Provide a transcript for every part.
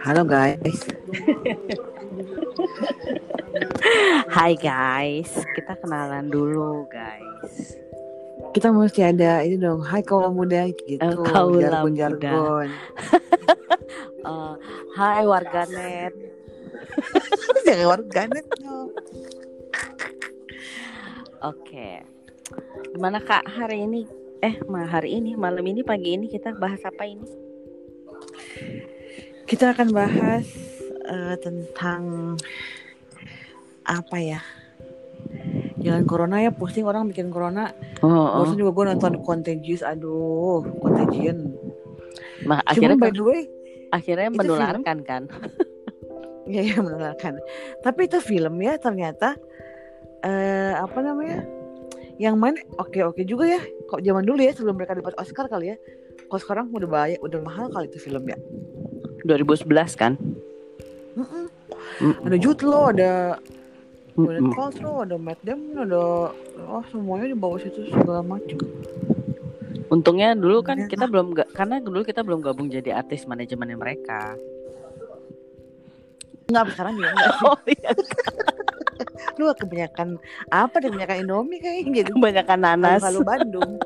Halo guys. Hai guys, kita kenalan dulu guys. Kita mesti ada ini dong. Hai kaum muda gitu. Eh, kaula jargon muda. jargon. Eh, hai warganet. Jangan warganet dong. Oke. Gimana kak hari ini? Eh, hari ini, malam ini, pagi ini kita bahas apa ini? Kita akan bahas eh, tentang apa ya? Jangan corona ya pusing orang bikin corona. Oh, Barusan juga gue nonton Contagious. Aduh, Contagion. Ma- Cuman akhirnya by the way, akhirnya menularkan kan? ya ya menularkan. Tapi itu film ya ternyata eh apa namanya? Yang main oke-oke juga ya. Kok zaman dulu ya sebelum mereka dapat Oscar kali ya. Kok sekarang udah bahaya, udah mahal kali itu film ya. 2011 kan? Mm-mm. Mm-mm. Ada Jude Law, ada Gwyneth Mm-mm. Paltrow, ada Matt Damon, ada oh semuanya di bawah situ segala macam. Untungnya dulu kan kita belum ga- karena dulu kita belum gabung jadi artis manajemennya mereka. Enggak sekarang juga enggak. Oh iya, Lu kebanyakan apa deh kebanyakan Indomie kayaknya gitu. kebanyakan nanas. Halo Bandung.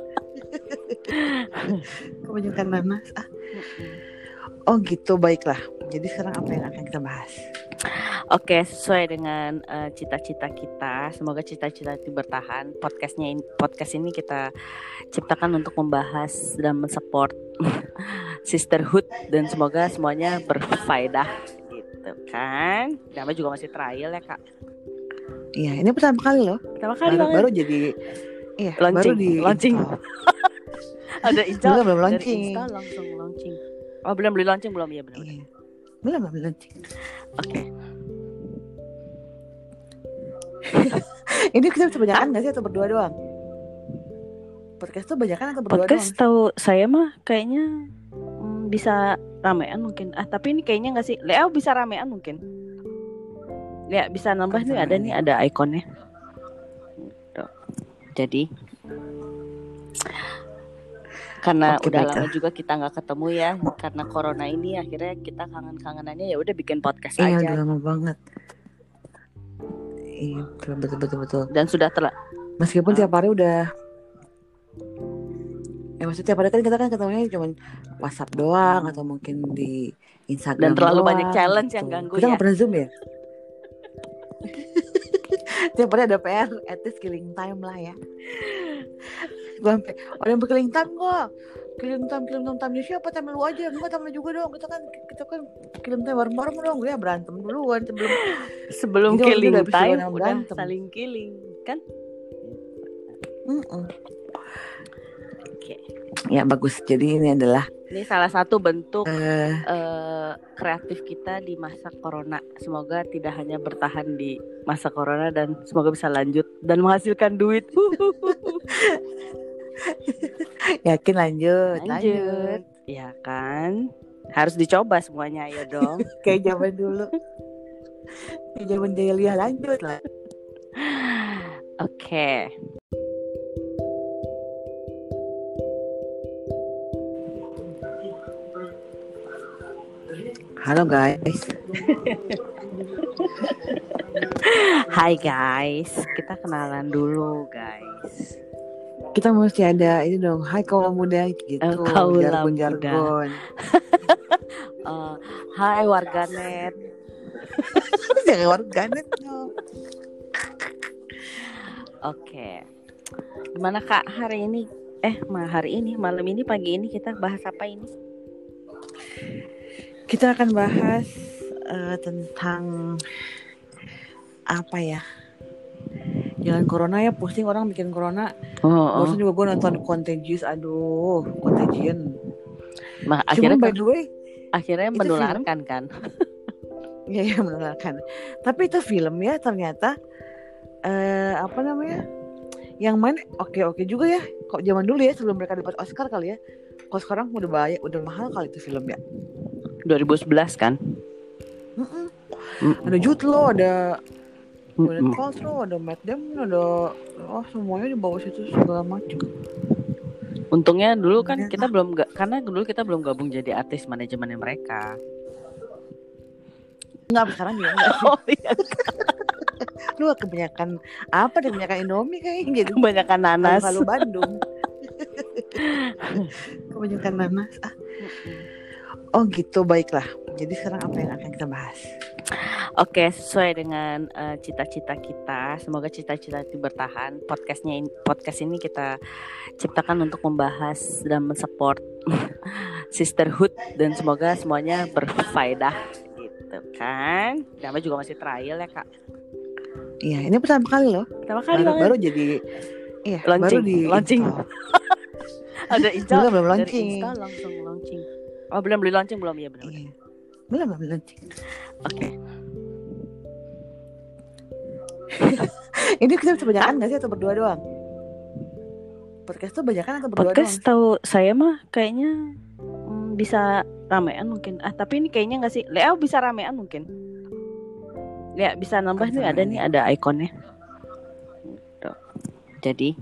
kebanyakan nanas. Ah, oh gitu baiklah. Jadi sekarang apa yang akan kita bahas? Oke, sesuai dengan eh, cita-cita kita, semoga cita-cita itu bertahan. Podcastnya ini, podcast ini kita ciptakan untuk membahas dan mensupport sisterhood dan semoga semuanya berfaedah gitu kan. Nama juga masih trial ya kak. Iya, ini pertama kali loh. Pertama kali Baru, banget. baru jadi iya, Launching, baru di launching. Ada install Belum, belum dari launching. install langsung launching. Oh belum beli launching belum ya belum. Iya. Belum, belum launching. Oke. Ini kita bisa banyakan nggak sih atau berdua doang? Podcast tuh banyakan atau berdua Podcast doang? tahu saya mah kayaknya mm, bisa ramean mungkin. Ah tapi ini kayaknya nggak sih. Lea bisa ramean mungkin. Lea bisa nambah nih ada nih ada ikonnya. Jadi karena Oke, udah baiklah. lama juga kita nggak ketemu ya karena corona ini akhirnya kita kangen-kangenannya ya udah bikin podcast Iya, aja udah lama banget. Iya, betul betul betul betul. dan sudah telah Meskipun Ah. tiap hari udah Ya maksudnya tiap hari kan kita kan ketemunya cuma WhatsApp doang atau mungkin di Instagram dan terlalu doang, banyak challenge yang gitu. ganggu Kita ya. pernah Zoom ya? tiap hari ada PR at least killing time lah ya. Gue sampai kok. Killing time, killing time, time siapa? Time lu aja, enggak time lu juga dong. Kita kan kita kan killing time bareng-bareng dong. Gue ya berantem duluan sebelum Sebelum killing udah udah saling killing kan? Mm-mm. Oke. Ya bagus. Jadi ini adalah Ini salah satu bentuk eh eh, kreatif kita di masa corona. Semoga tidak hanya bertahan di masa corona dan semoga bisa lanjut dan menghasilkan duit. yakin lanjut, lanjut. Ya kan? Harus dicoba semuanya ya dong. Kayak zaman dulu. Kayak zaman jahiliyah lanjut lah. Oke. Halo guys. Hai guys, kita kenalan dulu guys. Kita mesti ada ini dong. Hai kaum muda gitu. Eh, kaula jargon jargon. Eh, hai warganet. Jangan warganet. Oke. Gimana Kak hari ini? Eh, hari ini, malam ini, pagi ini kita bahas apa ini? Kita akan bahas eh, tentang apa ya? Jangan corona ya pusing orang bikin corona. Oh, Barusan juga gue nonton Contagious. Aduh, Contagion. Cuman akhirnya by the way, akhirnya menularkan kan? Iya ya menularkan. Tapi itu film ya ternyata eh apa namanya? Yang main oke-oke juga ya. Kok zaman dulu ya sebelum mereka dapat Oscar kali ya. Kok sekarang udah bahaya, udah mahal kali itu film ya. 2011 kan? Mm-mm. Mm-mm. Ada Jude Law, ada Mm-mm. Paltrow, ada Matt Damon, ada oh semuanya di bawah situ segala macam. Untungnya dulu kan kita belum ga- karena dulu kita belum gabung jadi artis manajemennya mereka. Enggak sekarang juga enggak. Oh iya, Lu kebanyakan apa deh kebanyakan Indomie kayaknya jadi kebanyakan nanas. Halu Bandung. kebanyakan nanas. Ah, oh gitu baiklah. Jadi sekarang apa yang akan kita bahas? Oke, sesuai dengan eh, cita-cita kita, semoga cita-cita itu bertahan. Podcastnya ini, podcast ini kita ciptakan untuk membahas dan mensupport sisterhood dan semoga semuanya berfaedah gitu kan. Namanya juga masih trial ya kak. Iya, ini pertama kali loh. Pertama kali Baru, banget. baru jadi iya, Launching, baru di launching. ada install Belum, launching. install langsung launching. Oh belum beli launching belum ya benar. Iya. Belum, belum. Oke. Ini kita bisa banyakan nggak sih atau berdua doang? Podcast tuh banyakan atau berdua Podcast doang? tahu saya mah kayaknya mm, bisa ramean mungkin. Ah tapi ini kayaknya nggak sih. Lea bisa ramean mungkin. Lea bisa nambah nih ada nih ada ikonnya. Tuh. Jadi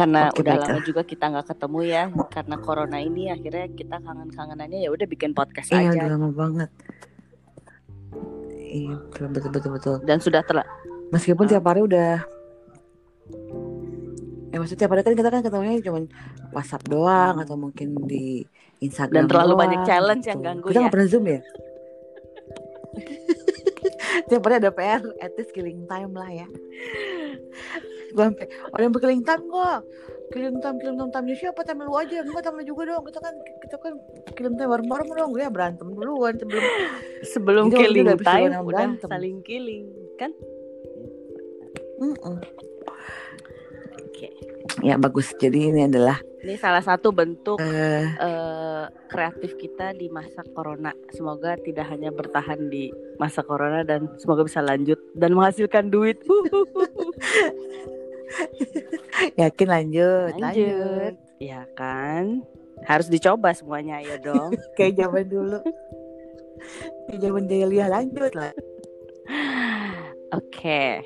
karena Oke, udah baiklah. lama juga kita nggak ketemu ya karena corona ini akhirnya kita kangen-kangenannya ya udah bikin podcast Iya, aja udah lama banget. Iya, betul, betul, betul, dan sudah telah Meskipun Ah. tiap hari udah Ya maksudnya tiap hari kan kita kan ketemunya cuma WhatsApp doang atau mungkin di Instagram Dan terlalu doang, banyak challenge yang gitu. ganggu Kita ya. nggak pernah Zoom ya? tiap hari ada PR at least killing time lah ya. Gue sampai yang killing time kok. Killing time, killing time, time siapa? Time lu aja, enggak lu juga dong. Kita kan kita kan killing time bareng-bareng dong. Ya berantem duluan sebelum sebelum itu killing udah time udah berantem. saling killing kan? Mm-mm. Oke. Ya bagus. Jadi ini adalah Ini salah satu bentuk eh eh, kreatif kita di masa corona. Semoga tidak hanya bertahan di masa corona dan semoga bisa lanjut dan menghasilkan duit. yakin lanjut, lanjut. Ya kan? Harus dicoba semuanya ya dong. Kayak zaman dulu. Kayak zaman jahiliyah lanjut lah. Oke.